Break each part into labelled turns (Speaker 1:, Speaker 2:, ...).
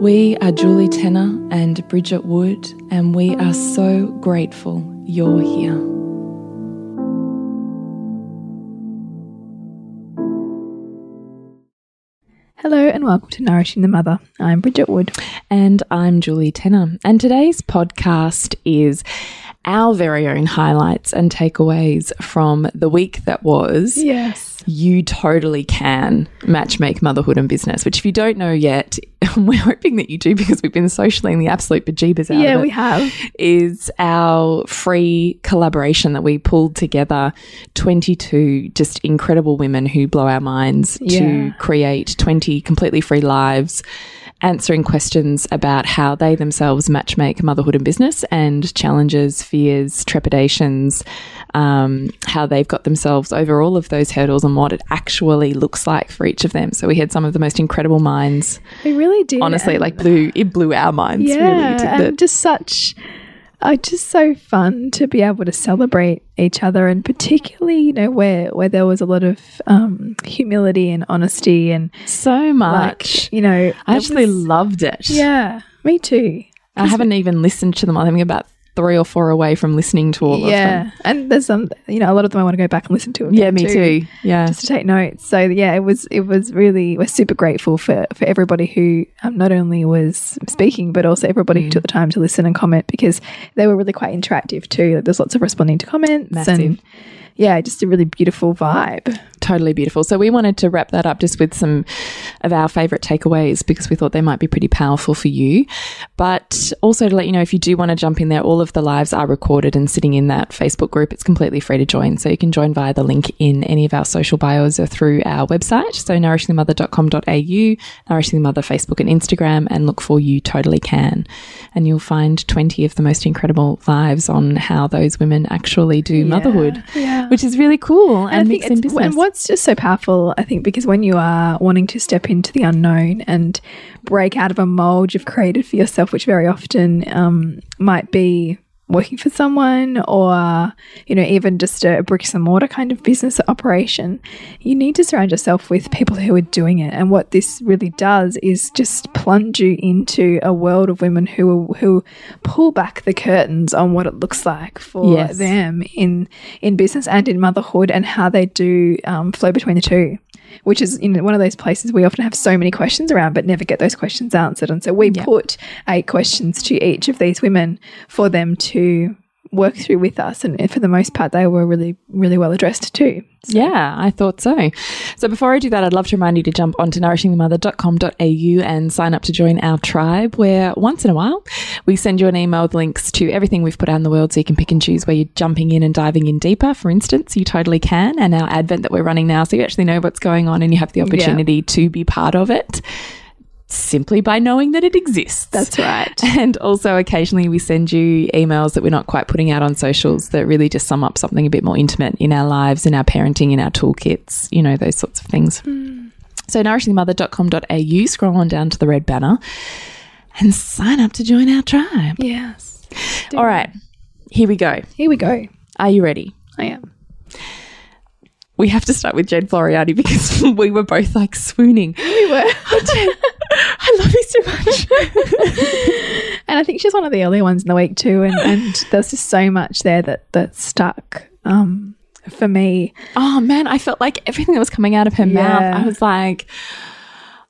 Speaker 1: We are Julie Tenner and Bridget Wood, and we are so grateful you're here.
Speaker 2: Hello and welcome to Nourishing the Mother. I'm Bridget Wood.
Speaker 1: And I'm Julie Tenner. And today's podcast is our very own highlights and takeaways from the week that was.
Speaker 2: Yes.
Speaker 1: You totally can matchmake motherhood and business, which, if you don't know yet, we're hoping that you do because we've been socially in the absolute bejeebers out
Speaker 2: Yeah, we have.
Speaker 1: is our free collaboration that we pulled together 22 just incredible women who blow our minds
Speaker 2: Yeah.
Speaker 1: to create 20 completely free lives answering questions about how they themselves matchmake motherhood and business and challenges fears trepidations um, how they've got themselves over all of those hurdles and what it actually looks like for each of them. So we had some of the most incredible minds.
Speaker 2: We really did.
Speaker 1: honestly like blew it blew our minds
Speaker 2: yeah,
Speaker 1: really the-
Speaker 2: and just such, uh, just so fun to be able to celebrate each other, and particularly, you know, where where there was a lot of um, humility and honesty, and
Speaker 1: so much
Speaker 2: like, you know,
Speaker 1: I actually
Speaker 2: was-
Speaker 1: loved it.
Speaker 2: yeah, me too.
Speaker 1: I haven't even listened to them. I think about three or four away from listening to all of them.
Speaker 2: Yeah, and there's some, you know, a lot of them I want to go back and listen to.
Speaker 1: Yeah, me too. Yeah.
Speaker 2: just to take notes. So yeah, it was it was really we're super grateful for for everybody who um, not only was speaking but also everybody
Speaker 1: Mm.
Speaker 2: who took the time to listen and comment because they were really quite interactive too. Like, there's lots of responding to comments
Speaker 1: Massive.
Speaker 2: and yeah, just a really beautiful vibe.
Speaker 1: Totally beautiful. So we wanted to wrap that up just with some of our favorite takeaways because we thought they might be pretty powerful for you. But also to let you know, if you do want to jump in there, all of the lives are recorded and sitting in that Facebook group. It's completely free to join. So you can join via the link in any of our social bios or through our website. So nourishingthemother.com.au, Nourishing the Mother Facebook and Instagram, and look for You Totally Can. And you'll find 20 of the most incredible lives on how those women actually do motherhood,
Speaker 2: yeah.
Speaker 1: which is really cool and,
Speaker 2: I think
Speaker 1: mix in business.
Speaker 2: and what's just so powerful, I think, because when you are wanting to step into the unknown and break out of a mold you've created for yourself, which very often um, might be working for someone or you know even just a bricks and mortar kind of business operation you need to surround yourself with people who are doing it and what this really does is just plunge you into a world of women who who pull back the curtains on what it looks like for
Speaker 1: Yes.
Speaker 2: them in in business and in motherhood and how they do um, flow between the two which is you know one of those places we often have so many questions around but never get those questions answered. And so we put eight questions to each of these women for them to work through with us and for the most part they were really really well addressed too
Speaker 1: Yeah, I thought so. So before I do that, I'd love to remind you to jump onto nourishingthemother.com.au and sign up to join our tribe where once in a while we send you an email with links to everything we've put out in the world so you can pick and choose where you're jumping in and diving in deeper. For instance, you totally can. And our advent that we're running now, so you actually know what's going on and you have the opportunity to be part of it simply by knowing that it exists.
Speaker 2: That's right.
Speaker 1: And also, occasionally, we send you emails that we're not quite putting out on socials that really just sum up something a bit more intimate in our lives, in our parenting, in our toolkits, you know, those sorts of things. Hmm. So, nourishingthemother.com.au, scroll on down to the red banner and sign up to join our tribe.
Speaker 2: yes
Speaker 1: All right, here we go.
Speaker 2: Here we go.
Speaker 1: Are you ready?
Speaker 2: I am.
Speaker 1: We have to start with Jen Floriani because we were both like swooning.
Speaker 2: We were.
Speaker 1: I love you so much.
Speaker 2: and I think she's one of the early ones in the week too. And, and there's just so much there that that stuck um, for me.
Speaker 1: oh man, I felt like everything that was coming out of her mouth, I was like,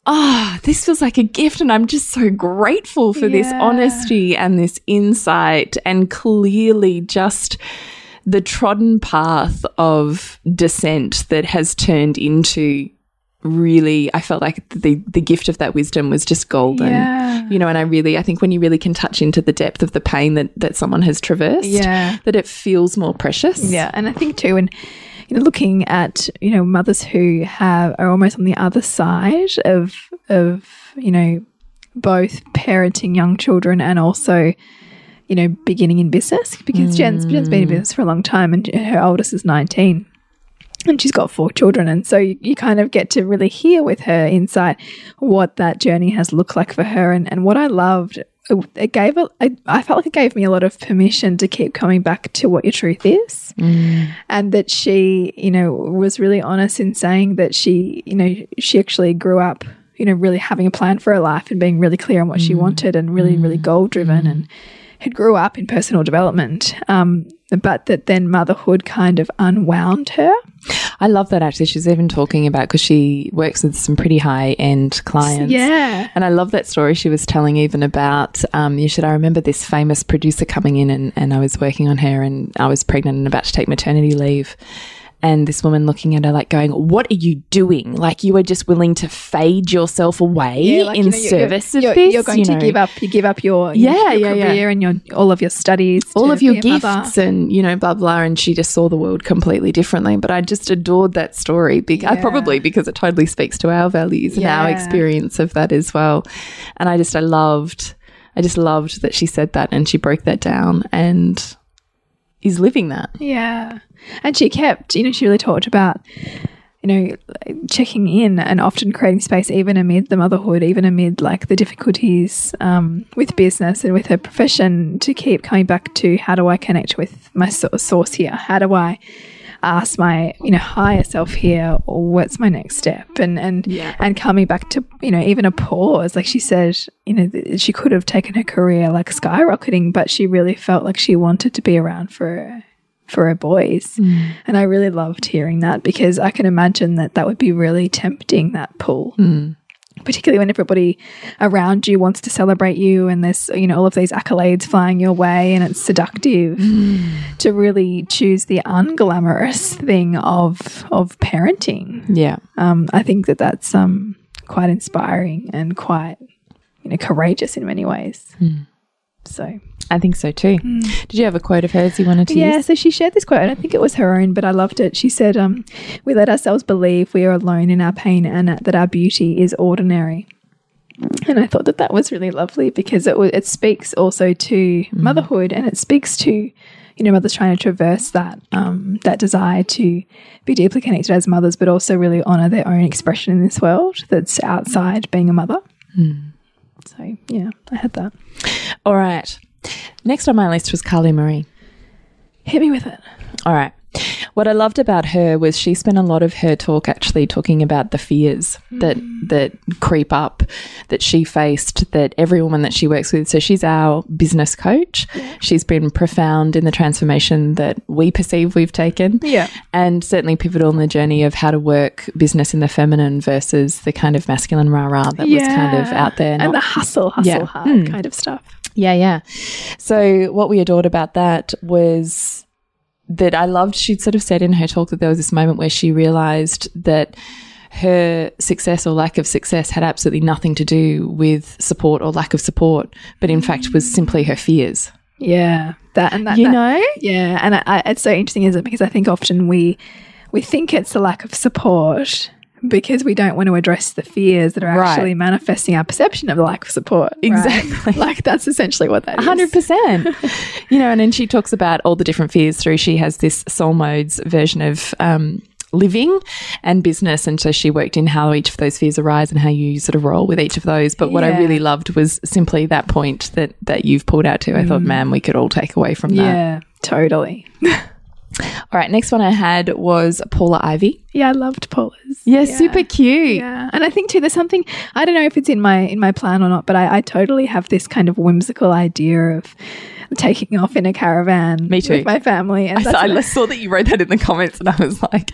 Speaker 1: oh, this feels like a gift. And I'm just so grateful for this honesty and this insight and clearly just the trodden path of descent that has turned into really I felt like the the gift of that wisdom was just golden.
Speaker 2: Yeah.
Speaker 1: You know, and I really I think when you really can touch into the depth of the pain that that someone has traversed,
Speaker 2: Yeah.
Speaker 1: that it feels more precious.
Speaker 2: Yeah, and I think too, and you know, looking at you know mothers who have are almost on the other side of of you know both parenting young children and also you know beginning in business because Jen's Jen's been in mm. business for a long time and her oldest is nineteen. And she's got four children. And so you, you kind of get to really hear with her insight what that journey has looked like for her. And, and what I loved, it, it gave, a, I, I felt like it gave me a lot of permission to keep coming back to what your truth is mm. and that she, you know, was really honest in saying that she, you know, she actually grew up, you know, really having a plan for her life and being really clear on what she mm. wanted and really, really mm. goal driven and had grew up in personal development. Um, but that then motherhood kind of unwound her.
Speaker 1: I love that actually. She's even talking about because she works with some pretty high end clients.
Speaker 2: Yeah.
Speaker 1: And I love that story she was telling even about um, you should I remember this famous producer coming in and, and I was working on her and I was pregnant and about to take maternity leave. And this woman looking at her like going, What are you doing? Mm. Like you are just willing to fade yourself away
Speaker 2: like,
Speaker 1: in
Speaker 2: you know, you're-
Speaker 1: service
Speaker 2: you're,
Speaker 1: of this.
Speaker 2: You're going
Speaker 1: you
Speaker 2: to give up. You give up your your,
Speaker 1: Yeah,
Speaker 2: your
Speaker 1: yeah, yeah.
Speaker 2: career and your all of your studies,
Speaker 1: all of your
Speaker 2: be a mother.
Speaker 1: gifts and you know blah blah and she just saw the world completely differently but i just adored that story be- I
Speaker 2: Yeah.
Speaker 1: probably because it totally speaks to our values and our experience of that as well and i just i loved i just loved that she said that and she broke that down and is living that
Speaker 2: Yeah. And she kept, you know, she really talked about, you know, checking in and often creating space, even amid the motherhood, even amid like the difficulties um, with business and with her profession, to keep coming back to how do I connect with my so- source here? How do I ask my, you know, higher self here, what's my next step? And and
Speaker 1: Yeah.
Speaker 2: and coming back to, you know, even a pause. Like she said, you know, th- she could have taken her career like skyrocketing, but she really felt like she wanted to be around for for her boys. Mm. And I really loved hearing that because I can imagine that that would be really tempting, that pull. Mm. Particularly when everybody around you wants to celebrate you and there's, you know, all of these accolades flying your way and it's seductive to really choose the unglamorous thing of of parenting.
Speaker 1: yeah
Speaker 2: Um, I think that that's um, quite inspiring and quite, you know, courageous in many ways. So
Speaker 1: i think so too did you have a quote of hers you wanted to
Speaker 2: yeah,
Speaker 1: use
Speaker 2: so she shared this quote. I don't think it was her own, but I loved it. She said, um, We let ourselves believe we are alone in our pain and that our beauty is ordinary. And I thought that that was really lovely because it, it speaks also to motherhood and it speaks to, you know, mothers trying to traverse that, um, that desire to be deeply connected as mothers, but also really honor their own expression in this world that's outside being a mother. So, yeah, I had that.
Speaker 1: all right next on my list was carly marie
Speaker 2: Hit me with it.
Speaker 1: All right. What I loved about her was she spent a lot of her talk actually talking about the fears that hmm. that creep up that she faced that every woman that she works with. So she's our business coach. She's been profound in the transformation that we perceive we've taken.
Speaker 2: Yeah.
Speaker 1: And certainly pivotal in the journey of how to work business in the feminine versus the kind of masculine rah rah that was kind of out there.
Speaker 2: And the hustle, hustle
Speaker 1: Yeah.
Speaker 2: hard hmm. kind of stuff.
Speaker 1: yeah, yeah. So what we adored about that was that I loved, she'd sort of said in her talk that there was this moment where she realized that her success or lack of success had absolutely nothing to do with support or lack of support, but in fact was simply her fears.
Speaker 2: Yeah, that and that.
Speaker 1: You
Speaker 2: that-
Speaker 1: know?
Speaker 2: yeah, and I, I, it's so interesting, isn't it? Because I think often we we think it's the lack of support because we don't want to address the fears that are
Speaker 1: Right.
Speaker 2: actually manifesting our perception of the lack of support. right?
Speaker 1: Exactly.
Speaker 2: like that's essentially what that is.
Speaker 1: hundred percent. You know, and then she talks about all the different fears through. She has this soul modes version of um, living and business. And so she worked in how each of those fears arise and how you sort of roll with each of those. But what I really loved was simply that point that, that you've pulled out to. I thought, man, we could all take away from that.
Speaker 2: Yeah, totally.
Speaker 1: All right. Next one I had was Paula Ivy.
Speaker 2: Yeah, I loved Paula's.
Speaker 1: Yeah, super cute.
Speaker 2: Yeah, and I think too, there's something I don't know if it's in my in my plan or not, but I, I totally have this kind of whimsical idea of taking off in a caravan.
Speaker 1: Me too.
Speaker 2: with my family, and
Speaker 1: I, saw, I saw that you wrote that in the comments, and I was like,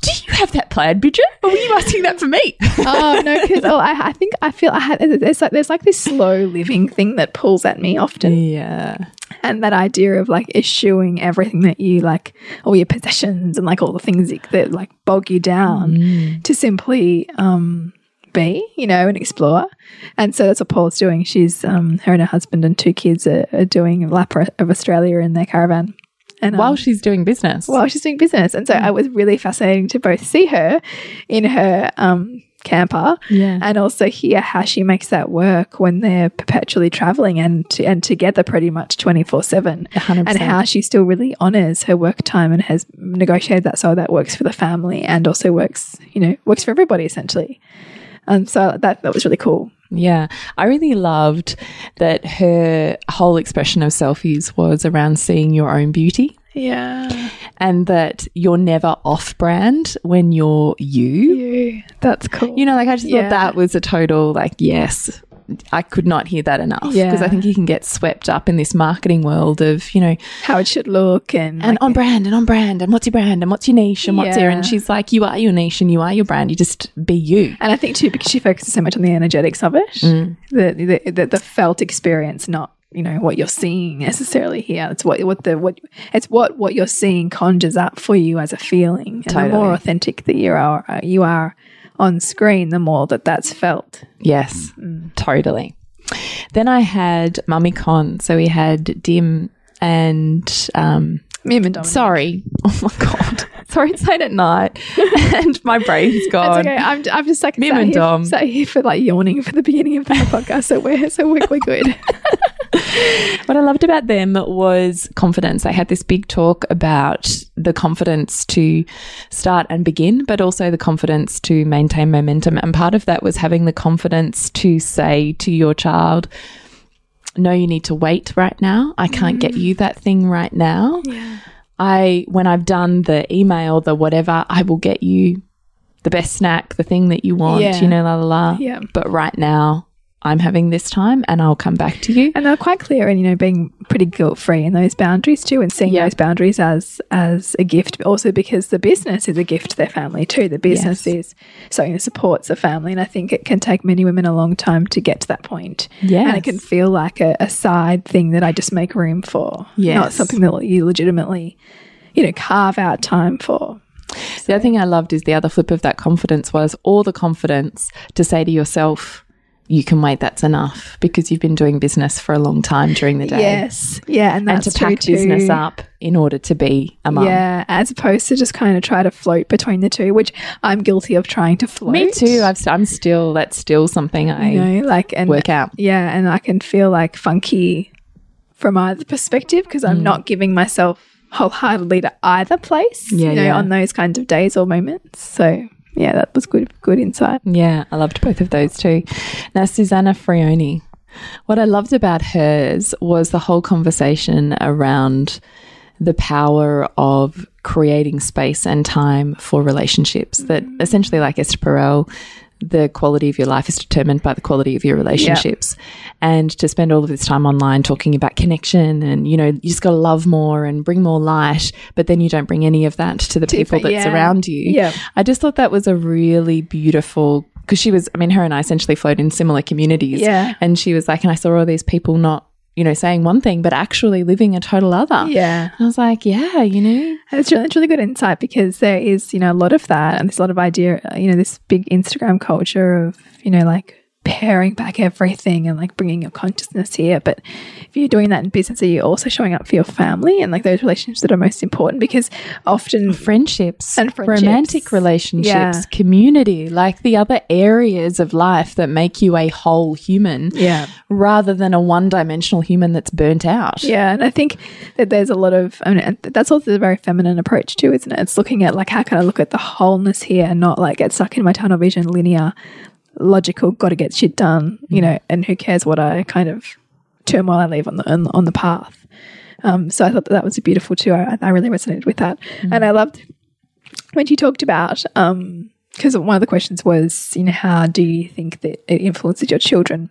Speaker 1: "Do you have that planned, Bridget? Or were you asking that for me?"
Speaker 2: oh no, because oh, I, I think I feel I had there's like there's like this slow living thing that pulls at me often,
Speaker 1: yeah,
Speaker 2: and that idea of like eschewing everything that you like, all your possessions and like all the things that, that like bog you down to simply um be, you know, and explore. And so that's what Paul's doing. She's um her and her husband and two kids are, are doing a lap of Australia in their caravan. And
Speaker 1: while
Speaker 2: um,
Speaker 1: she's doing business.
Speaker 2: while she's doing business. And so it was really fascinating to both see her in her um, camper
Speaker 1: Yeah.
Speaker 2: and also hear how she makes that work when they're perpetually traveling and and together pretty much 24 7
Speaker 1: 100%.
Speaker 2: and how she still really honors her work time and has negotiated that so that works for the family and also works you know works for everybody essentially. And so that that was really cool.
Speaker 1: Yeah, I really loved that her whole expression of selfies was around seeing your own beauty
Speaker 2: yeah
Speaker 1: and that you're never off brand when you're you.
Speaker 2: you that's cool
Speaker 1: You know, like I just
Speaker 2: Yeah.
Speaker 1: thought that was a total, like, yes, I could not hear that enough because
Speaker 2: Yeah.
Speaker 1: I think you can get swept up in this marketing world of, you know,
Speaker 2: how it should look and
Speaker 1: and
Speaker 2: like,
Speaker 1: on brand and on brand and what's your brand and what's your niche and what's here.
Speaker 2: Yeah.
Speaker 1: And she's like, you are your niche and you are your brand. You just be you.
Speaker 2: And I think too, because she focuses so much on the energetics of it,
Speaker 1: Mm.
Speaker 2: the, the, the the felt experience, not you know what you're seeing necessarily here. It's what what the what it's what what you're seeing conjures up for you as a feeling. And the more authentic that you are, you are on screen, the more that that's felt.
Speaker 1: Yes,
Speaker 2: Mm.
Speaker 1: totally. Then I had Mummy Con. So we had Dim and um,
Speaker 2: Mim and Dominic.
Speaker 1: sorry. Oh my god. sorry, it's late at night and my brain's gone.
Speaker 2: It's okay. I'm, I'm just like
Speaker 1: Mim
Speaker 2: sat,
Speaker 1: and
Speaker 2: here,
Speaker 1: Dom.
Speaker 2: sat here for like yawning for the beginning of the podcast, so we're so we're, we're good.
Speaker 1: What I loved about them was confidence. They had this big talk about the confidence to start and begin, but also the confidence to maintain momentum. And part of that was having the confidence to say to your child, no, you need to wait right now. I can't get you that thing right now. I, when I've done the email, the whatever, I will get you the best snack, the thing that you want,
Speaker 2: Yeah.
Speaker 1: you know, la la la.
Speaker 2: Yeah.
Speaker 1: But right now, I'm having this time and I'll come back to you.
Speaker 2: and they're quite clear and you know being pretty guilt free in those boundaries too and seeing
Speaker 1: Yeah.
Speaker 2: those boundaries as as a gift but also because the business is a gift to their family too the business
Speaker 1: Yes.
Speaker 2: is something that supports the family and i think it can take many women a long time to get to that point
Speaker 1: Yeah.
Speaker 2: and it can feel like a, a side thing that i just make room for Yeah.
Speaker 1: not
Speaker 2: something that you legitimately you know carve out time for
Speaker 1: The other thing I loved is the other flip of that confidence was all the confidence to say to yourself, you can wait, that's enough because you've been doing business for a long time during the day.
Speaker 2: yes yeah and
Speaker 1: And to pack business
Speaker 2: too.
Speaker 1: up in order to be a mum.
Speaker 2: Yeah, as opposed to just kind of try to float between the two, which I'm guilty of trying to float.
Speaker 1: Me too. I've, I'm still, that's still something I
Speaker 2: you know, like and
Speaker 1: work out.
Speaker 2: Yeah, and I can feel like funky from either perspective because
Speaker 1: Mm.
Speaker 2: I'm not giving myself wholeheartedly to either place.
Speaker 1: Yeah,
Speaker 2: you know,
Speaker 1: yeah.
Speaker 2: on those kinds of days or moments. So yeah, that was good. Good insight.
Speaker 1: Yeah, I loved both of those too. Now, Susanna Frioni, what I loved about hers was the whole conversation around the power of creating space and time for relationships. That essentially, like Esther Perel, the quality of your life is determined by the quality of your relationships. And to spend all of this time online talking about connection and, you know, you just got to love more and bring more light, but then you don't bring any of that to the people that's
Speaker 2: yeah.
Speaker 1: around you.
Speaker 2: Yeah.
Speaker 1: I just thought that was a really beautiful because she was, I mean, her and I essentially flowed in similar communities.
Speaker 2: Yeah.
Speaker 1: And she was like, and I saw all these people not, you know, saying one thing, but actually living a total other.
Speaker 2: Yeah.
Speaker 1: I was like, yeah, you know,
Speaker 2: And It's really, it's really good insight because there is, you know, a lot of that and there's a lot of idea, you know, this big Instagram culture of, you know, like paring back everything and like bringing your consciousness here. But if you're doing that in business, are you also showing up for your family and like those relationships that are most important? Because often
Speaker 1: friendships
Speaker 2: and friendships.
Speaker 1: romantic relationships,
Speaker 2: Yeah.
Speaker 1: community, like the other areas of life that make you a whole human
Speaker 2: yeah.
Speaker 1: rather than a one dimensional human that's burnt out.
Speaker 2: Yeah, and I think that there's a lot of, I mean, that's also a very feminine approach too, isn't it? It's looking at like how can I look at the wholeness here and not like get stuck in my tunnel vision, linear, logical, got to get shit done, you know, and who cares what I kind of turmoil I leave on the on, on the path. Um, so I thought that, that was a beautiful too. I, I really resonated with that, and I loved when she talked about because one of the questions was, you know, how do you think that it influences your children?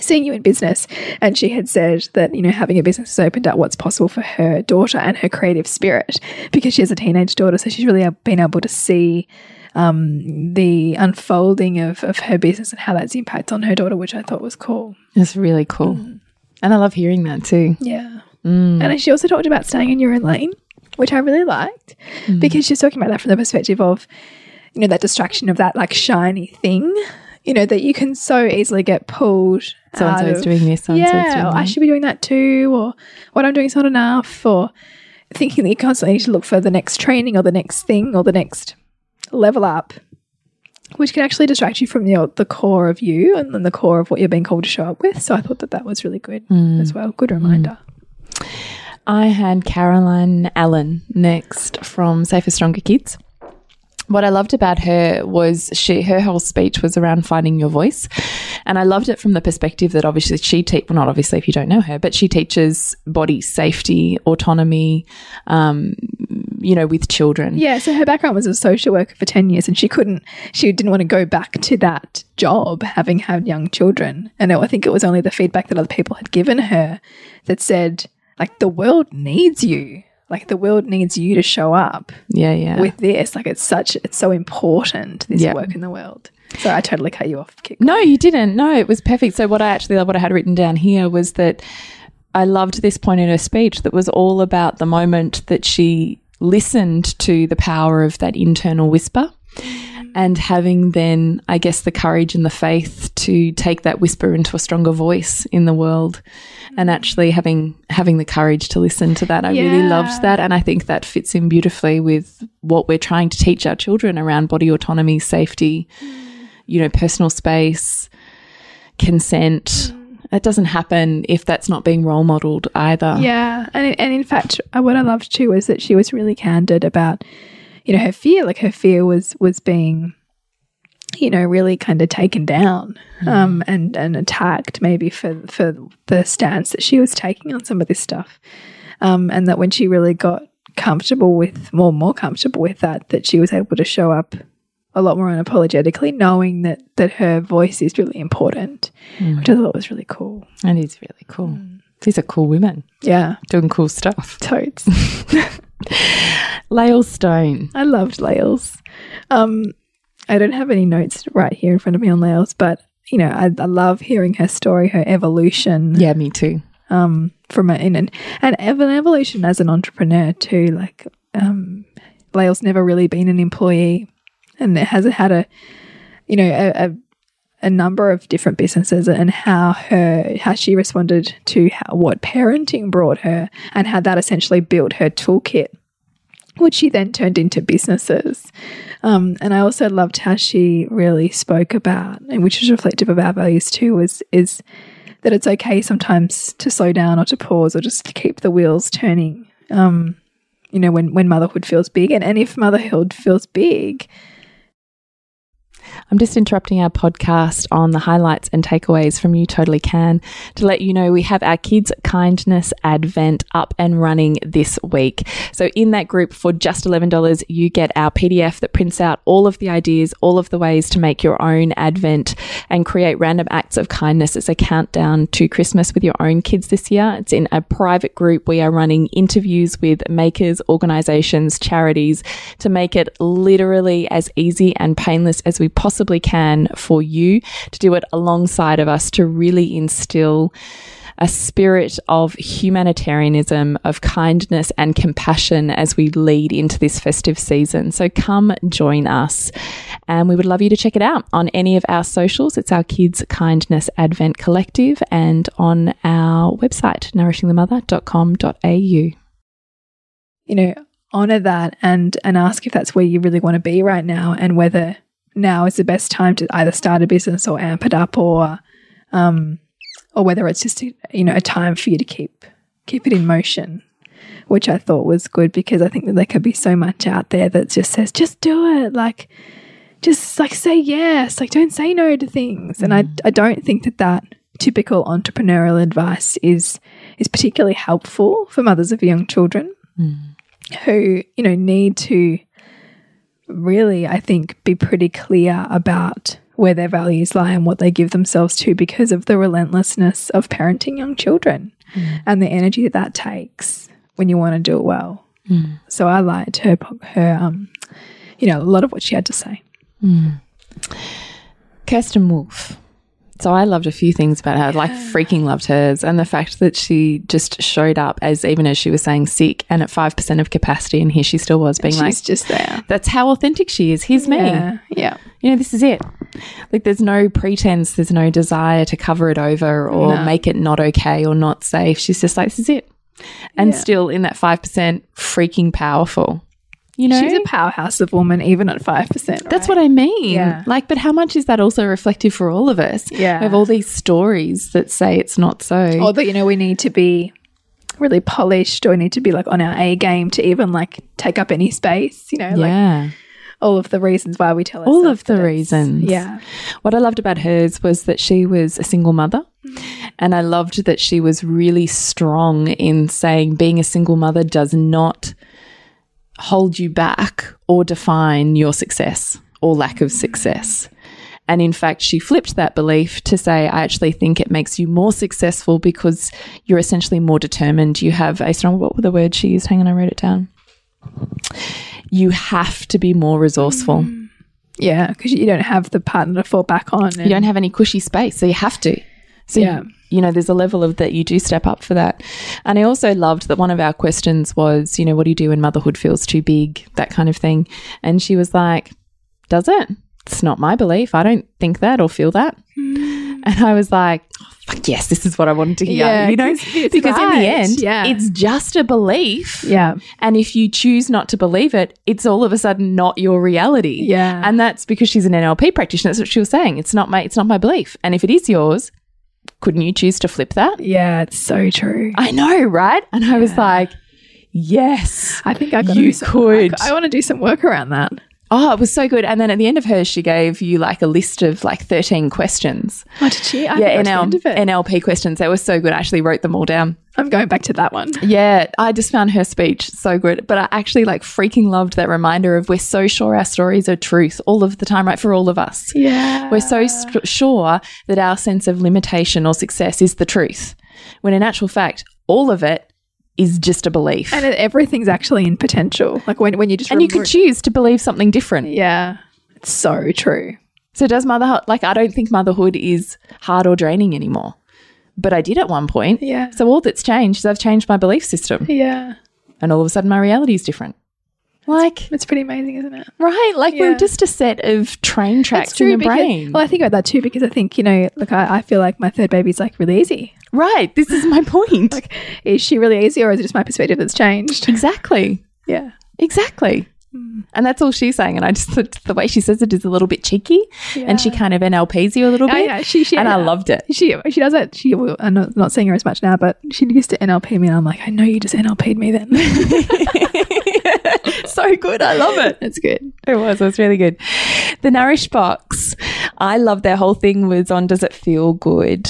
Speaker 2: seeing you in business and she had said that you know having a business has opened up what's possible for her daughter and her creative spirit because she has a teenage daughter so she's really been able to see um, the unfolding of, of her business and how that's impact on her daughter which i thought was cool.
Speaker 1: It's really cool. Mm. And I love hearing that too.
Speaker 2: yeah. Mm. And she also talked about staying in your own lane which i really liked mm. because she's talking about that from the perspective of you know that distraction of that like shiny thing you know that you can so easily get pulled
Speaker 1: So and so's
Speaker 2: of-
Speaker 1: doing this, so
Speaker 2: yeah, I should be doing that too, or what I'm doing is not enough, or thinking that you constantly need to look for the next training or the next thing or the next level up, which can actually distract you from the, the core of you and then the core of what you're being called to show up with. So I thought that that was really good
Speaker 1: Hmm.
Speaker 2: as well. Good reminder.
Speaker 1: I had Caroline Allen next from Safer Stronger Kids. What I loved about her was she her whole speech was around finding your voice, and I loved it from the perspective that obviously she te- well not obviously if you don't know her, but she teaches body safety, autonomy, um, you know, with children.
Speaker 2: Yeah, so her background was a social worker for 10 years and she couldn't, she didn't want to go back to that job having had young children. And I think it was only the feedback that other people had given her that said, like, the world needs you. Like, the world needs you to show up
Speaker 1: Yeah, yeah.
Speaker 2: with this. Like, it's such, it's so important, this work in the world. So I totally cut you off.
Speaker 1: No, you didn't. No, it was perfect. So what I actually what I had written down here was that I loved this point in her speech that was all about the moment that she listened to the power of that internal whisper and having then I guess the courage and the faith to take that whisper into a stronger voice in the world and actually having having the courage to listen to that. I really loved that and I think that fits in beautifully with what we're trying to teach our children around body autonomy, safety, you know, personal space, consent. It doesn't happen if that's not being role modeled either.
Speaker 2: Yeah, and and in fact, what I loved too was that she was really candid about, you know, her fear. Like her fear was was being, you know, really kind of taken down, um, and and attacked maybe for for the stance that she was taking on some of this stuff, um, and that when she really got comfortable with more more comfortable with that, that she was able to show up a lot more unapologetically, knowing that that her voice is really important, which I thought was really cool.
Speaker 1: And it's really cool. These are cool women
Speaker 2: Yeah,
Speaker 1: doing cool stuff.
Speaker 2: totes.
Speaker 1: Lael Stone.
Speaker 2: I loved Laels. Um, I don't have any notes right here in front of me on Laels, but you know, I, I love hearing her story, her evolution
Speaker 1: Yeah, me too.
Speaker 2: um, from an and ev- an evolution as an entrepreneur too. Like, um, Lael's never really been an employee, and it has had a, you know, a, a, a number of different businesses, and how her how she responded to how, what parenting brought her, and how that essentially built her toolkit which she then turned into businesses. Um, and I also loved how she really spoke about, and which is reflective of our values too, was is that it's okay sometimes to slow down or to pause or just to keep the wheels turning. Um, you know, when when motherhood feels big, and, and if motherhood feels big,
Speaker 1: I'm just interrupting our podcast on the highlights and takeaways from You Totally Can to let you know we have our Kids Kindness Advent up and running this week. So, in that group, for just $11, you get our PDF that prints out all of the ideas, all of the ways to make your own Advent and create random acts of kindness as a countdown to Christmas with your own kids this year. It's in a private group. We are running interviews with makers, organizations, charities to make it literally as easy and painless as we possibly can for you to do it alongside of us to really instill a spirit of humanitarianism, of kindness and compassion as we lead into this festive season. So come join us. And we would love you to check it out on any of our socials. It's our Kids Kindness Advent Collective and on our website, nourishingthemother.com.au.
Speaker 2: You know, honor that and and ask if that's where you really want to be right now and whether now is the best time to either start a business or amp it up or um or whether it's just a, you know a time for you to keep keep it in motion which I thought was good because I think that there could be so much out there that just says just do it. Like just like say yes. Like don't say no to things. And I I don't think that that typical entrepreneurial advice is is particularly helpful for mothers of young children who you know need to really I think be pretty clear about where their values lie and what they give themselves to because of the relentlessness of parenting young children mm. and the energy that that takes when you want to do it well. Mm. So I liked her her um you know a lot of what she had to say. Mm.
Speaker 1: Kirsten Wolf. So I loved a few things about her. Like freaking loved hers, and the fact that she just showed up as even as she was saying sick and at five percent of capacity, and here she still was being like,
Speaker 2: She's just there.
Speaker 1: "That's how authentic she is. Here's me.
Speaker 2: Yeah, yeah.
Speaker 1: You know, this is it. Like, there's no pretense. There's no desire to cover it over or
Speaker 2: No.
Speaker 1: make it not okay or not safe. She's just like, this is it, and
Speaker 2: Yeah.
Speaker 1: still in that five percent, freaking powerful. You know,
Speaker 2: She's a powerhouse of woman, even at five percent.
Speaker 1: That's what I mean.
Speaker 2: Yeah.
Speaker 1: Like, but how much is that also reflective for all of us?
Speaker 2: Yeah.
Speaker 1: We have all these stories that say it's not so.
Speaker 2: or that you know we need to be really polished or need to be like on our A game to even like take up any space. You know, like
Speaker 1: yeah.
Speaker 2: all of the reasons why we tell
Speaker 1: All of the reasons.
Speaker 2: Yeah,
Speaker 1: What I loved about hers was that she was a single mother. Mm-hmm. And I loved that she was really strong in saying being a single mother does not hold you back or define your success or lack of success. And in fact, she flipped that belief to say, I actually think it makes you more successful because you're essentially more determined. You have a strong, what were the words she used? Hang on, I wrote it down. You have to be more resourceful. Mm.
Speaker 2: yeah, because you don't have the partner to fall back on.
Speaker 1: you don't have any cushy space, so you have to. So,
Speaker 2: Yeah.
Speaker 1: you, know, there's a level of that you do step up for that. And I also loved that one of our questions was, you know, what do you do when motherhood feels too big, that kind of thing. And she was like, does it? It's not my belief. I don't think that or feel that. Hmm. And I was like, oh, fuck yes, this is what I wanted to hear.
Speaker 2: Yeah,
Speaker 1: you know, because in the end,
Speaker 2: Yeah.
Speaker 1: it's just a belief.
Speaker 2: Yeah,
Speaker 1: And if you choose not to believe it, it's all of a sudden not your reality.
Speaker 2: Yeah.
Speaker 1: And that's because she's an NLP practitioner. That's what she was saying. It's not my it's not my belief. And if it is yours, couldn't you choose to flip that?
Speaker 2: yeah, it's so true.
Speaker 1: I know, right? And I was like, yes.
Speaker 2: I think I got
Speaker 1: You could.
Speaker 2: I, want to do some work around that.
Speaker 1: Oh, it was so good. And then at the end of hers, she gave you like a list of like 13 questions.
Speaker 2: Oh, did she? I
Speaker 1: yeah,
Speaker 2: think I got to the end of it.
Speaker 1: NLP questions. They were so good. I actually wrote them all down.
Speaker 2: I'm going back to that one.
Speaker 1: Yeah, I just found her speech so good. But I actually like freaking loved that reminder of we're so sure our stories are truth all of the time, right? For all of us.
Speaker 2: Yeah,
Speaker 1: We're so sure that our sense of limitation or success is the truth, when in actual fact, all of it is just a belief.
Speaker 2: and everything's actually in potential. Like when when you just
Speaker 1: And you could choose to believe something different.
Speaker 2: yeah, it's so true.
Speaker 1: So, does motherhood, like, I don't think motherhood is hard or draining anymore. But I did at one point.
Speaker 2: Yeah.
Speaker 1: So, all that's changed is I've changed my belief system.
Speaker 2: Yeah,
Speaker 1: And all of a sudden, my reality is different. Like,
Speaker 2: it's pretty amazing, isn't it?
Speaker 1: right? Like,
Speaker 2: Yeah.
Speaker 1: we're just a set of train tracks in the
Speaker 2: because,
Speaker 1: brain.
Speaker 2: Well, I think about that too because I think you know, look, I, I feel like my third baby's like really easy.
Speaker 1: Right. This is my point.
Speaker 2: Like, is she really easy, or is it just my perspective that's changed?
Speaker 1: exactly.
Speaker 2: Yeah,
Speaker 1: Exactly.
Speaker 2: Hmm.
Speaker 1: And that's all she's saying. And I just thought the way she says it is a little bit cheeky and she kind of NLPs you a little
Speaker 2: Yeah,
Speaker 1: bit.
Speaker 2: yeah, she- she-
Speaker 1: and I loved it.
Speaker 2: She she does it. She well, I'm not, not seeing her as much now, but she used to NLP me, and I'm like, I know you just NLP'd me then.
Speaker 1: so good. I love it.
Speaker 2: It's good.
Speaker 1: It was. It was really good. The Nourish box. I love their whole thing was on does it feel good?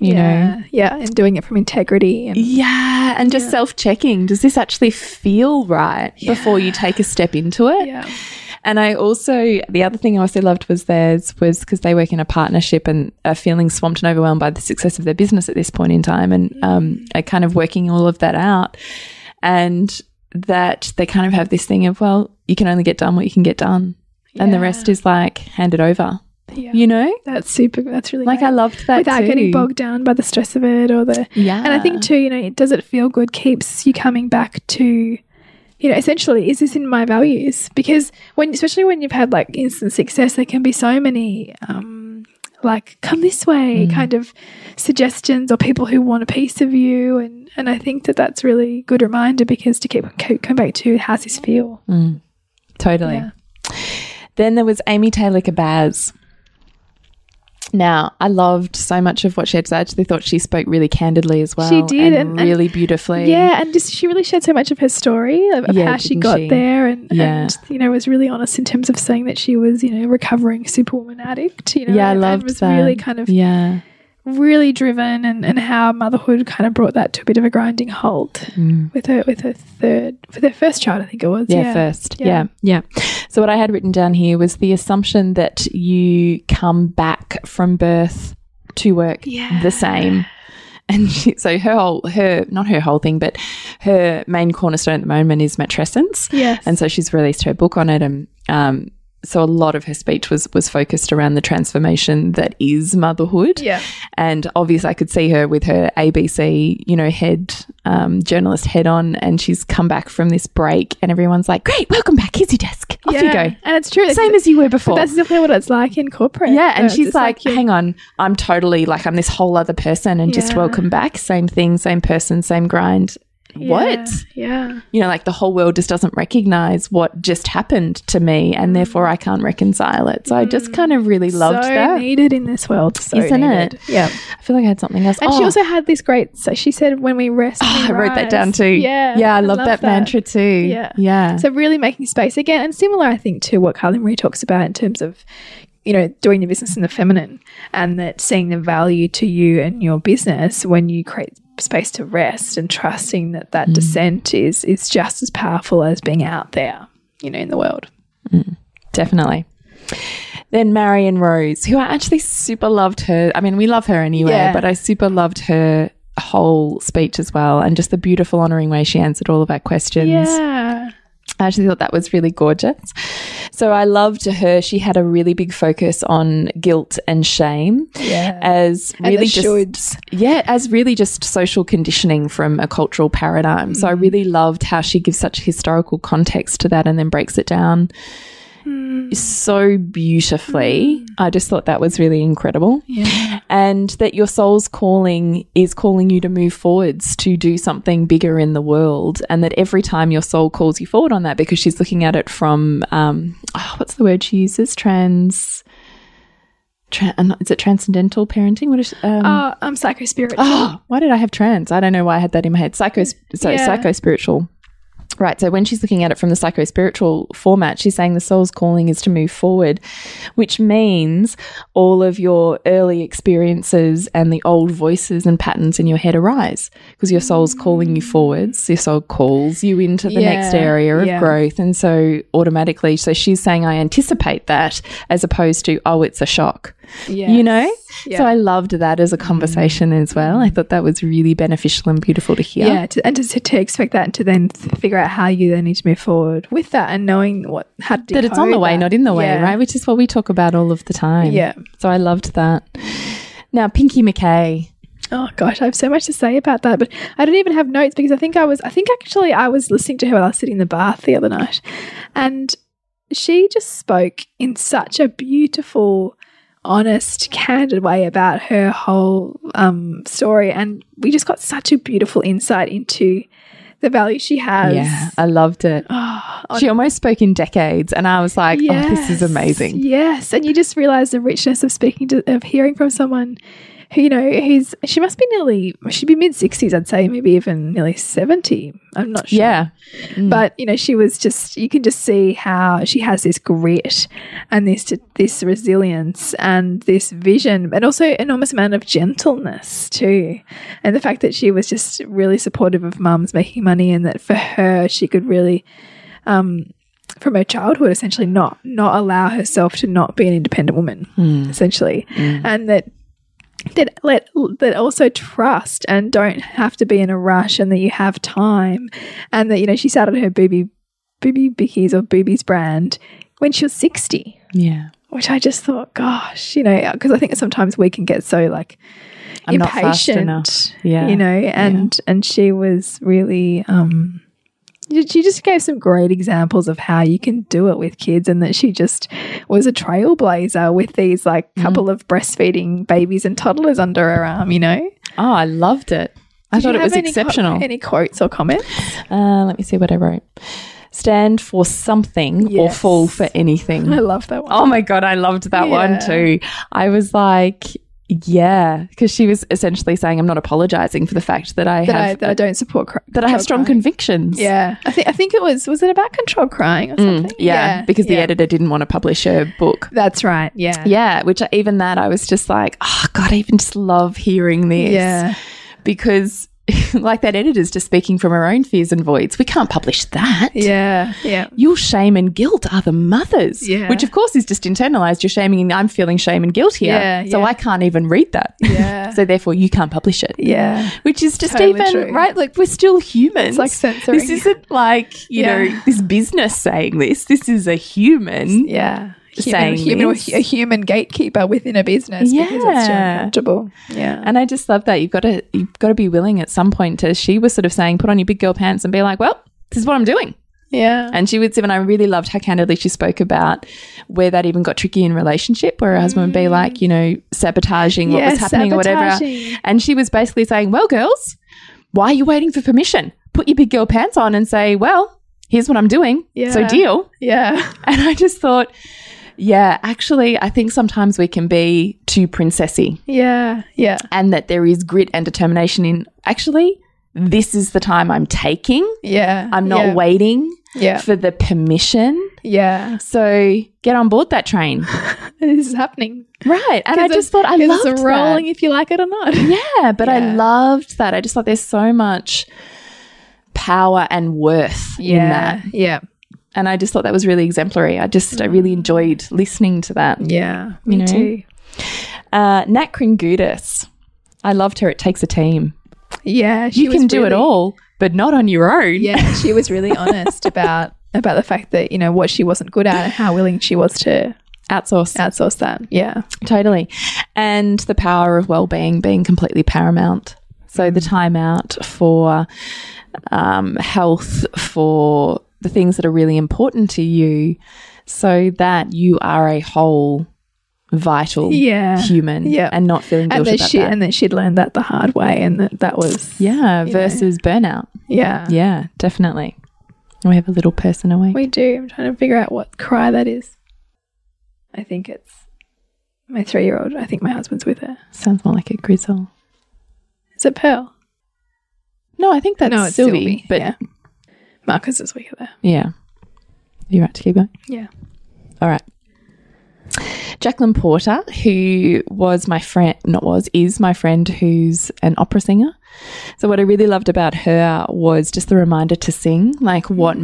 Speaker 1: You know?
Speaker 2: yeah, yeah, and doing it from integrity and
Speaker 1: Yeah. And just self checking. Does this actually feel right before you take a step into it?
Speaker 2: yeah,
Speaker 1: And I also, the other thing I also loved was theirs was because they work in a partnership and are feeling swamped and overwhelmed by the success of their business at this point in time and um, are kind of working all of that out. And that they kind of have this thing of, well, you can only get done what you can get done. And the rest is like hand it over.
Speaker 2: Yeah.
Speaker 1: You know,
Speaker 2: That's super. That's really
Speaker 1: like
Speaker 2: great.
Speaker 1: I loved that
Speaker 2: without
Speaker 1: too.
Speaker 2: getting bogged down by the stress of it or the.
Speaker 1: Yeah,
Speaker 2: And I think too, you know, does it feel good keeps you coming back to, you know, essentially, is this in my values? Because when, especially when you've had like instant success, there can be so many, um, like come this way
Speaker 1: Mm.
Speaker 2: kind of suggestions or people who want a piece of you, and and I think that that's really good reminder because to keep, keep coming back to how's this feel?
Speaker 1: Mm. totally.
Speaker 2: Yeah.
Speaker 1: Then there was Amy Taylor Kabbaz. Now, I loved so much of what she had to say. I actually thought she spoke really candidly as well.
Speaker 2: She did,
Speaker 1: and,
Speaker 2: and- and-
Speaker 1: really beautifully.
Speaker 2: Yeah, and just she really shared so much of her story of, of
Speaker 1: Yeah,
Speaker 2: how she got
Speaker 1: she?
Speaker 2: there, and,
Speaker 1: Yeah.
Speaker 2: and you know was really honest in terms of saying that she was you know recovering superwoman addict. You know,
Speaker 1: yeah, I
Speaker 2: and, and
Speaker 1: loved
Speaker 2: was
Speaker 1: that.
Speaker 2: really kind of
Speaker 1: yeah.
Speaker 2: Really driven, and, and how motherhood kind of brought that to a bit of a grinding halt
Speaker 1: Mm.
Speaker 2: with her with her third with her first child, I think it was.
Speaker 1: Yeah,
Speaker 2: Yeah,
Speaker 1: first.
Speaker 2: Yeah.
Speaker 1: Yeah. yeah. So what I had written down here was the assumption that you come back from birth to work
Speaker 2: Yeah.
Speaker 1: the same. And she, so her whole, her, not her whole thing, but her main cornerstone at the moment is matrescence.
Speaker 2: Yes.
Speaker 1: And so she's released her book on it. And, um, so a lot of her speech was was focused around the transformation that is motherhood.
Speaker 2: yeah,
Speaker 1: And obviously, I could see her with her ABC, you know, head um, journalist head on, and she's come back from this break, and everyone's like, "Great, welcome back. Here's your desk. Off you go.
Speaker 2: and it's true.
Speaker 1: Same as you were before."
Speaker 2: that's exactly what it's like in corporate.
Speaker 1: yeah, and she's
Speaker 2: just
Speaker 1: like, "Hang on, I'm totally like I'm this whole other person, and just welcome back. Same thing, same person, same grind. What?
Speaker 2: Yeah.
Speaker 1: You know, like the whole world just doesn't recognize what just happened to me, and therefore I can't reconcile it. So I just kind of really loved
Speaker 2: Mm. so
Speaker 1: that,
Speaker 2: needed in this world, so
Speaker 1: Isn't
Speaker 2: needed.
Speaker 1: it?
Speaker 2: Yeah.
Speaker 1: I feel like I had something else.
Speaker 2: And she
Speaker 1: Oh.
Speaker 2: also had this great. So she said, "When we rest,
Speaker 1: Oh,
Speaker 2: we
Speaker 1: I wrote that down too.
Speaker 2: Yeah,
Speaker 1: yeah, I, love, that, mantra too.
Speaker 2: Yeah.
Speaker 1: yeah,
Speaker 2: So really making space again, and similar, I think, to what Carly Marie talks about in terms of, you know, doing your business in the feminine, and that seeing the value to you and your business when you create space to rest and trusting that
Speaker 1: Mm.
Speaker 2: that descent is is just as powerful as being out there, you know, in the world.
Speaker 1: definitely. Then Marion Rose, who I actually super loved her. I mean, we love her anyway,
Speaker 2: Yeah.
Speaker 1: but I super loved her whole speech as well, and just the beautiful honouring way she answered all of our questions.
Speaker 2: Yeah.
Speaker 1: I actually thought that was really gorgeous. So I loved her. She had a really big focus on guilt and shame
Speaker 2: Yeah.
Speaker 1: as really just
Speaker 2: shoulds.
Speaker 1: yeah, as really just social conditioning from a cultural paradigm. So I
Speaker 2: Mm.
Speaker 1: really loved how she gives such historical context to that and then breaks it down
Speaker 2: Mm.
Speaker 1: so beautifully. I just thought that was really incredible.
Speaker 2: Yeah.
Speaker 1: And that your soul's calling is calling you to move forwards, to do something bigger in the world. And that every time your soul calls you forward on that, because she's looking at it from, um, oh, what's the word she uses? Trans. Tra- uh, is it transcendental parenting? What is um,
Speaker 2: Oh, I'm psycho spiritual.
Speaker 1: Oh, why did I have trans? I don't know why I had that in my head. Psycho, so
Speaker 2: Yeah.
Speaker 1: psycho spiritual. Right. So when she's looking at it from the psycho spiritual format, she's saying the soul's calling is to move forward, which means all of your early experiences and the old voices and patterns in your head arise because your soul's calling you forwards. Your soul calls you into the next area of
Speaker 2: yeah.
Speaker 1: growth. And so automatically, so she's saying, I anticipate that as opposed to, oh, it's a shock you know?
Speaker 2: Yeah.
Speaker 1: So I loved that as a conversation as well. I thought that was really beneficial and beautiful to hear.
Speaker 2: Yeah, to, and to, to expect that and to then figure out how you then need to move forward with that and knowing what how to
Speaker 1: That it's on the way,
Speaker 2: that.
Speaker 1: not in the way,
Speaker 2: Yeah.
Speaker 1: right? Which is what we talk about all of the time.
Speaker 2: Yeah.
Speaker 1: So I loved that. Now, Pinky McKay.
Speaker 2: Oh gosh, I have so much to say about that, but I don't even have notes because I think I was I think actually I was listening to her while I was sitting in the bath the other night, and she just spoke in such a beautiful, honest, candid way about her whole um, story, and we just got such a beautiful insight into the value she has.
Speaker 1: Yeah, I loved it.
Speaker 2: Oh,
Speaker 1: She almost spoke in decades, and I was like, oh, this is amazing.
Speaker 2: Yes, and you just realize the richness of speaking to, of hearing from someone who you know who's she must be nearly she'd be mid sixties, I'd say, maybe even nearly seventy. I'm not sure.
Speaker 1: Yeah. Mm.
Speaker 2: But you know, she was just you can just see how she has this grit and this this resilience and this vision, and also enormous amount of gentleness too. And the fact that she was just really supportive of mums making money, and that for her she could really, um, from her childhood, essentially not not allow herself to not be an independent woman,
Speaker 1: Mm.
Speaker 2: essentially, and that that let that also trust and don't have to be in a rush and that you have time and that you know she started her booby booby bickies or boobies brand when she was 60
Speaker 1: Yeah.
Speaker 2: which I just thought, gosh, you know, because I think sometimes we can get so like
Speaker 1: I'm not fast
Speaker 2: impatient,
Speaker 1: enough. Yeah.
Speaker 2: you know, and and she was really. um she just gave some great examples of how you can do it with kids, and that she just was a trailblazer with these like
Speaker 1: Mm.
Speaker 2: couple of breastfeeding babies and toddlers under her arm. You know,
Speaker 1: Oh, I loved it. I
Speaker 2: Did
Speaker 1: thought it was
Speaker 2: any
Speaker 1: exceptional.
Speaker 2: any quotes or comments?
Speaker 1: Uh, let me see what I wrote. Stand for something or fall for anything.
Speaker 2: I love that one.
Speaker 1: Oh my god, I loved that one too. I was like, yeah, because she was essentially saying, "I'm not apologizing for the fact that I
Speaker 2: that, I,
Speaker 1: have
Speaker 2: that I don't support
Speaker 1: that I have strong
Speaker 2: crying.
Speaker 1: convictions."
Speaker 2: Yeah, I think I think it was was it about control crying or
Speaker 1: Mm,
Speaker 2: something?
Speaker 1: yeah, because the editor didn't want to publish her book.
Speaker 2: That's right. Yeah,
Speaker 1: Yeah, which even that I was just like, oh god, I even just love hearing this.
Speaker 2: yeah,
Speaker 1: because like that editor's just speaking from her own fears and voids. We can't publish that.
Speaker 2: yeah, yeah.
Speaker 1: Your shame and guilt are the mothers.
Speaker 2: Yeah.
Speaker 1: Which, of course, is just internalized. You're shaming, and I'm feeling shame and guilt here.
Speaker 2: Yeah,
Speaker 1: so
Speaker 2: yeah.
Speaker 1: I can't even read that.
Speaker 2: Yeah.
Speaker 1: so therefore, you can't publish it.
Speaker 2: Yeah,
Speaker 1: Which is just
Speaker 2: Totally
Speaker 1: even,
Speaker 2: true.
Speaker 1: right? Like, we're still humans.
Speaker 2: It's like censoring.
Speaker 1: This isn't like, you
Speaker 2: Yeah.
Speaker 1: know, this business saying this. This is a human.
Speaker 2: yeah. Human,
Speaker 1: Saying
Speaker 2: human, a human gatekeeper within a business because it's too
Speaker 1: Yeah.
Speaker 2: uncomfortable. Yeah,
Speaker 1: And I just love that. You've got to, you've got to be willing at some point to, she was sort of saying, put on your big girl pants and be like, well, this is what I'm doing.
Speaker 2: yeah,
Speaker 1: And she would say, and I really loved how candidly she spoke about where that even got tricky in relationship, where her husband would be like, mm. you know, sabotaging what
Speaker 2: Yeah,
Speaker 1: was happening or whatever. And she was basically saying, well, girls, why are you waiting for permission? Put your big girl pants on and say, well, here's what I'm doing. So deal.
Speaker 2: yeah,
Speaker 1: And I just thought, yeah, actually, I think sometimes we can be too princessy
Speaker 2: yeah, yeah,
Speaker 1: and that there is grit and determination in actually, this is the time I'm taking.
Speaker 2: yeah.
Speaker 1: I'm not
Speaker 2: yeah.
Speaker 1: waiting
Speaker 2: Yeah,
Speaker 1: for the permission.
Speaker 2: yeah.
Speaker 1: So get on board that train.
Speaker 2: This is happening.
Speaker 1: Right. And I just thought I loved
Speaker 2: it's rolling if you like it or not.
Speaker 1: Yeah, but I loved that. I just thought there's so much power and worth in that.
Speaker 2: yeah,
Speaker 1: And I just thought that was really exemplary. I just I really enjoyed listening to that.
Speaker 2: yeah. Me
Speaker 1: know?
Speaker 2: too.
Speaker 1: Uh Nat Kringoudis. I loved her. It takes a team.
Speaker 2: Yeah, she
Speaker 1: you
Speaker 2: was
Speaker 1: can do it all, but not on your own.
Speaker 2: Yeah, she was really honest about about the fact that you know what she wasn't good at and how willing she was to
Speaker 1: Outsource.
Speaker 2: outsource that. Yeah,
Speaker 1: Totally. And the power of well-being being completely paramount. So the time out for um, health, for the things that are really important to you, so that you are a whole, vital
Speaker 2: Yeah.
Speaker 1: human,
Speaker 2: Yeah.
Speaker 1: and not feeling
Speaker 2: and
Speaker 1: guilty
Speaker 2: that
Speaker 1: about
Speaker 2: she
Speaker 1: that.
Speaker 2: and that she'd learned that the hard way, and that that was
Speaker 1: yeah,
Speaker 2: you know.
Speaker 1: versus burnout.
Speaker 2: yeah.
Speaker 1: Yeah, definitely. We have a little person awake.
Speaker 2: We do. I'm trying to figure out what cry that is. I think it's my three year old. I think my husband's with her.
Speaker 1: Sounds more like a grizzle.
Speaker 2: Is it Pearl?
Speaker 1: No, I think that's
Speaker 2: no, it's
Speaker 1: Sylvie.
Speaker 2: Sylvie.
Speaker 1: But
Speaker 2: yeah, Marcus is weaker there.
Speaker 1: yeah. You right to keep going?
Speaker 2: Yeah.
Speaker 1: All right. Jacqueline Porter, who was my friend, not was, is my friend who's an opera singer. So, what I really loved about her was just the reminder to sing, like what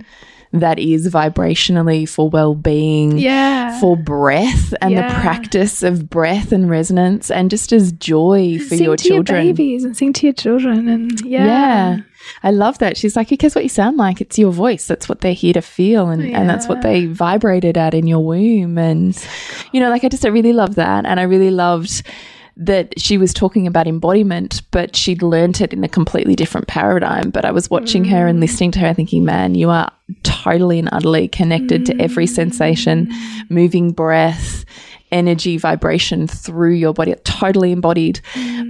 Speaker 2: Mm.
Speaker 1: That is vibrationally for well being.
Speaker 2: Yeah.
Speaker 1: For breath and the practice of breath and resonance, and just as joy for
Speaker 2: sing
Speaker 1: your
Speaker 2: to
Speaker 1: children.
Speaker 2: your babies and sing to your children, and yeah,
Speaker 1: Yeah. I love that. She's like, who cares what you sound like? It's your voice. That's what they're here to feel. And, and that's what they vibrated at in your womb. And, you know, like I just, I really love that. And I really loved that she was talking about embodiment, but she'd learnt it in a completely different paradigm. But I was watching her and listening to her thinking, man, you are totally and utterly connected to every sensation, moving breath, energy, vibration through your body, totally embodied.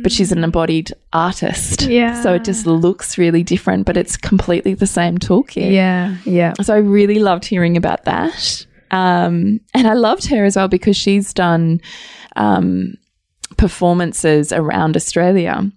Speaker 1: But she's an embodied artist.
Speaker 2: Yeah.
Speaker 1: So it just looks really different, but it's completely the same toolkit.
Speaker 2: yeah, yeah.
Speaker 1: So I really loved hearing about that. Um, and I loved her as well because she's done um, performances around Australia.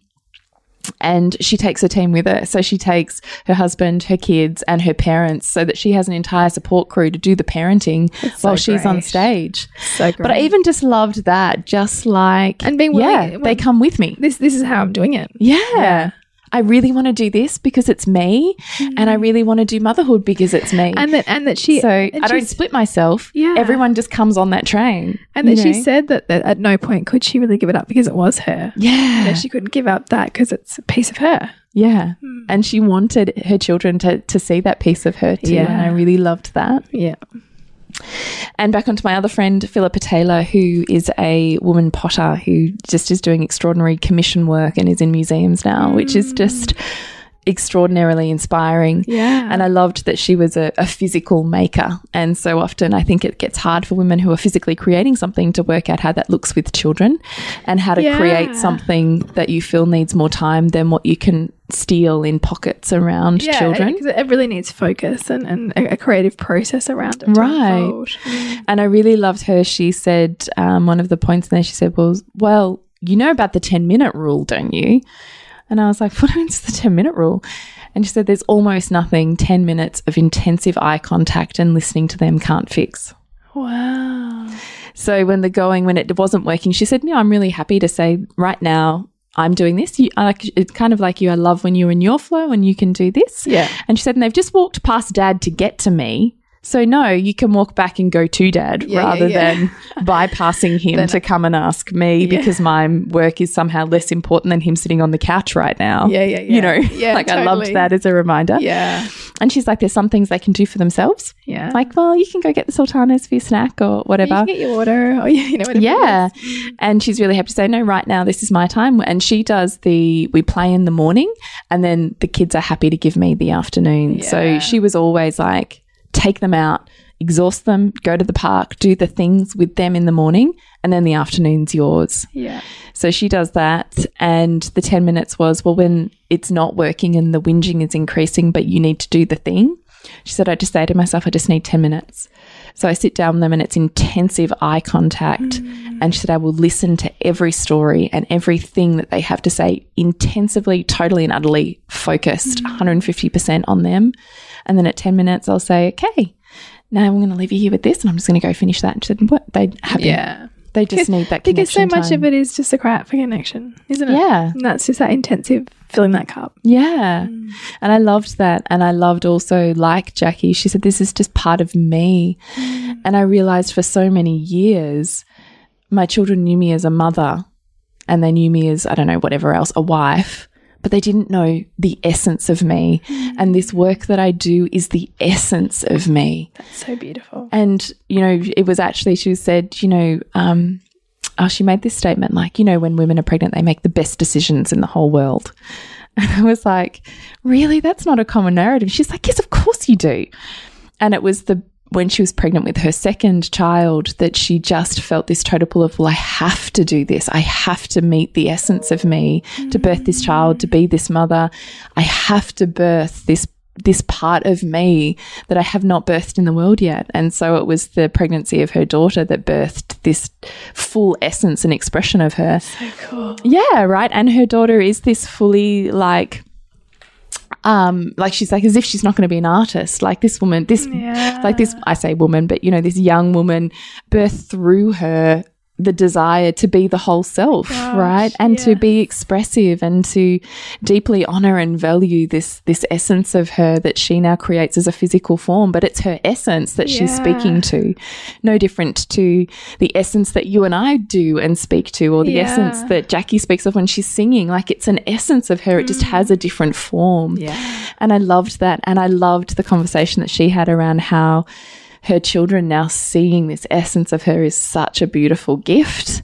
Speaker 1: And she takes her team with her. So she takes her husband, her kids, and her parents so that she has an entire support crew to do the parenting
Speaker 2: so
Speaker 1: while she's on stage.
Speaker 2: So great.
Speaker 1: But I even just loved that. Just like,
Speaker 2: And being
Speaker 1: yeah,
Speaker 2: willing-
Speaker 1: they come with me.
Speaker 2: this this is how I'm doing it.
Speaker 1: Yeah. I really want to do this because it's me, and I really want to do motherhood because it's me.
Speaker 2: And that and that she
Speaker 1: so I don't split myself.
Speaker 2: Yeah.
Speaker 1: Everyone just comes on that train.
Speaker 2: and that she
Speaker 1: know?
Speaker 2: said that, that at no point could she really give it up because it was her.
Speaker 1: yeah.
Speaker 2: That she couldn't give up that because it's a piece of her.
Speaker 1: yeah.
Speaker 2: Hmm.
Speaker 1: And she wanted her children to, to see that piece of her too.
Speaker 2: Yeah.
Speaker 1: And I really loved that.
Speaker 2: Yeah.
Speaker 1: And back onto my other friend, Philippa Taylor, who is a woman potter who just is doing extraordinary commission work and is in museums now, which is mm. just extraordinarily inspiring.
Speaker 2: Yeah.
Speaker 1: And I loved that she was a, a, physical maker. And so often I think it gets hard for women who are physically creating something to work out how that looks with children and how to
Speaker 2: Yeah.
Speaker 1: create something that you feel needs more time than what you can steal in pockets around
Speaker 2: yeah,
Speaker 1: children.
Speaker 2: because it really needs focus and, and a creative process around it.
Speaker 1: Right.
Speaker 2: unfold.
Speaker 1: And I really loved her. She said um, one of the points in there. She said, "Well, well, you know about the ten minute rule, don't you?" And I was like, "What is the ten minute rule?" And she said, "There's almost nothing ten minutes of intensive eye contact and listening to them can't fix."
Speaker 2: Wow.
Speaker 1: So when the going, when it wasn't working, she said, "No, I'm really happy to say right now." I'm doing this. You, I like it's kind of like you. I love when you're in your flow and you can do this.
Speaker 2: Yeah.
Speaker 1: And she said, and they've just walked past dad to get to me. So no, you can walk back and go to dad
Speaker 2: Yeah,
Speaker 1: rather
Speaker 2: yeah,
Speaker 1: than bypassing him
Speaker 2: Then-
Speaker 1: to come and ask me
Speaker 2: Yeah.
Speaker 1: because my work is somehow less important than him sitting on the couch right now.
Speaker 2: Yeah, yeah,
Speaker 1: You know,
Speaker 2: Yeah,
Speaker 1: like I loved that as a reminder.
Speaker 2: Yeah.
Speaker 1: And she's like, there's some things they can do for themselves.
Speaker 2: Yeah.
Speaker 1: Like, well, you can go get the sultanas for your snack or
Speaker 2: you
Speaker 1: whatever.
Speaker 2: can get your water or you know whatever.
Speaker 1: Yeah. And she's really happy to say, no, right now, this is my time. And she does the, we play in the morning and then the kids are happy to give me the afternoon.
Speaker 2: Yeah.
Speaker 1: So she was always like, take them out, exhaust them, go to the park, do the things with them in the morning, and then the afternoon's yours.
Speaker 2: Yeah.
Speaker 1: So she does that. And the 10 minutes was, well, when it's not working and the whinging is increasing, but you need to do the thing. She said, I just say to myself, I just need 10 minutes. So I sit down with them and it's intensive eye contact. Mm. And she said, I will listen to every story and everything that they have to say intensively, totally and utterly focused, mm. 150% on them. And then at 10 minutes, I'll say, okay, now I'm going to leave you here with this and I'm just going to go finish that. And she said, what? They happy.
Speaker 2: Yeah.
Speaker 1: They just need that
Speaker 2: Because so much
Speaker 1: time.
Speaker 2: of it is just a crap for connection, isn't it?
Speaker 1: Yeah.
Speaker 2: And that's just that intensive filling that cup.
Speaker 1: Yeah. Mm. And I loved that. And I loved also, like Jackie, she said, this is just part of me. Mm. And I realized for so many years, my children knew me as a mother and they knew me as, I don't know, whatever else, a wife, but they didn't know the essence of me. And this work that I do is the essence of me.
Speaker 2: That's so beautiful.
Speaker 1: And, you know, it was actually, she said, you know, um, oh, she made this statement like, you know, when women are pregnant, they make the best decisions in the whole world. And I was like, really? That's not a common narrative. She's like, yes, of course you do. And it was the, when she was pregnant with her second child, that she just felt this total pull of, well, I have to do this. I have to meet the essence of me to birth this child, to be this mother. I have to birth this this part of me that I have not birthed in the world yet. And so it was the pregnancy of her daughter that birthed this full essence and expression of her.
Speaker 2: So cool.
Speaker 1: Yeah, right. And her daughter is this fully like um like she's like as if she's not going to be an artist like this woman this
Speaker 2: Yeah.
Speaker 1: like this i say woman but you know this young woman birthed through her the desire to be the whole self
Speaker 2: Gosh,
Speaker 1: right? And to be expressive and to deeply honor and value this this essence of her that she now creates as a physical form. But it's her essence that she's speaking to. No different to the essence that you and I do and speak to or the
Speaker 2: Yeah.
Speaker 1: essence that Jackie speaks of when she's singing. Like it's an essence of her. It just has a mm. different form.
Speaker 2: Yeah.
Speaker 1: and I loved that. And I loved the conversation that she had around how her children now seeing this essence of her is such a beautiful gift.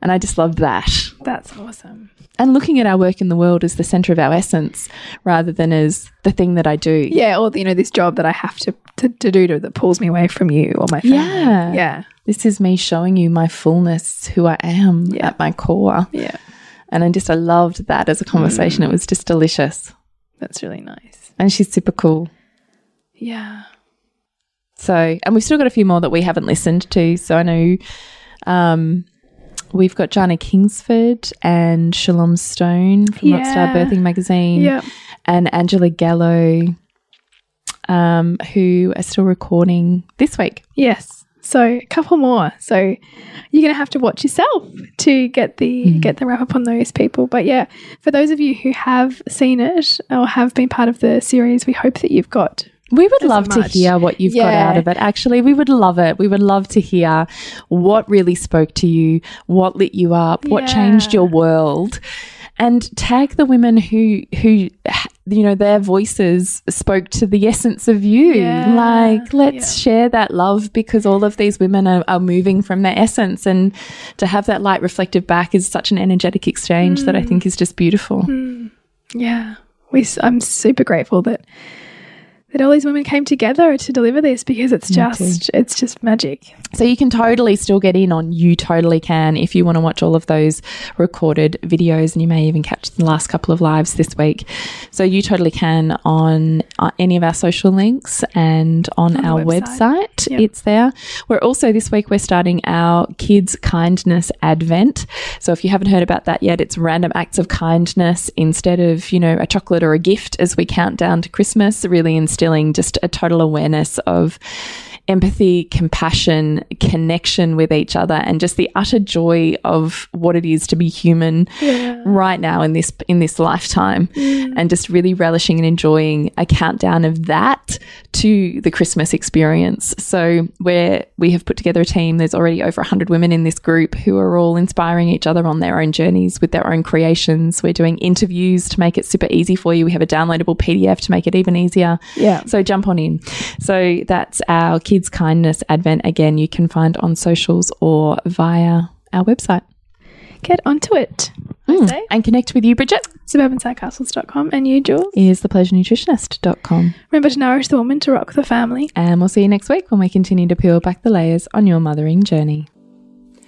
Speaker 1: And I just loved that.
Speaker 2: That's awesome.
Speaker 1: And looking at our work in the world as the center of our essence rather than as the thing that I do.
Speaker 2: Yeah, or you know, this job that I have to to, to do to, that pulls me away from you or my family.
Speaker 1: Yeah.
Speaker 2: Yeah.
Speaker 1: This is me showing you my fullness, who I am
Speaker 2: Yeah.
Speaker 1: at my core.
Speaker 2: Yeah.
Speaker 1: And I just, I loved that as a conversation. Mm. It was just delicious.
Speaker 2: That's really nice.
Speaker 1: And she's super cool.
Speaker 2: Yeah.
Speaker 1: So, and we've still got a few more that we haven't listened to. So I know um, we've got Jana Kingsford and Shalom Stone from Rockstar
Speaker 2: Yeah.
Speaker 1: Birthing Magazine
Speaker 2: Yeah.
Speaker 1: and Angela Gallo, um, who are still recording this week.
Speaker 2: Yes. So a couple more. So you're gonna have to watch yourself to get the get the wrap up on those people. But yeah, for those of you who have seen it or have been part of the series, we hope that you've got
Speaker 1: We would love to hear what you've got out of it. Actually, we would love it. We would love to hear what really spoke to you, what lit you up, what changed your world. and tag the women who who you know their voices spoke to the essence of you
Speaker 2: Yeah.
Speaker 1: like let's
Speaker 2: Yeah.
Speaker 1: share that love because all of these women are, are moving from their essence and to have that light reflected back is such an energetic exchange that i mm. think is just beautiful hmm.
Speaker 2: Yeah, we. I'm super grateful that that all these women came together to deliver this because it's just it's just magic.
Speaker 1: So you can totally still get in on You Totally Can if you want to watch all of those recorded videos, and you may even catch the last couple of lives this week. So You Totally Can on uh, any of our social links and on,
Speaker 2: On
Speaker 1: our
Speaker 2: website.
Speaker 1: website.
Speaker 2: Yep.
Speaker 1: It's there. We're also this week we're starting our Kids Kindness Advent. So if you haven't heard about that yet, it's random acts of kindness instead of you know a chocolate or a gift as we count down to Christmas. Really instilling just a total awareness of empathy, compassion, connection with each other, and just the utter joy of what it is to be human right now in this in this lifetime, mm. and just really relishing and enjoying a countdown of that to the Christmas experience. So where we have put together a team, there's already over 100 women in this group who are all inspiring each other on their own journeys with their own creations. We're doing interviews to make it super easy for you. We have a downloadable PDF to make it even easier.
Speaker 2: Yeah.
Speaker 1: So jump on in. So that's our Kids Kindness Advent. Again, you can find on socials or via our website.
Speaker 2: Get onto it. Hmm. Say.
Speaker 1: And connect with you, Bridget,
Speaker 2: Suburbansandcastles.com and you, Jules.
Speaker 1: is thepleasurenutritionist.com.
Speaker 2: Remember to nourish the woman to rock the family.
Speaker 1: And we'll see you next week when we continue to peel back the layers on your mothering journey.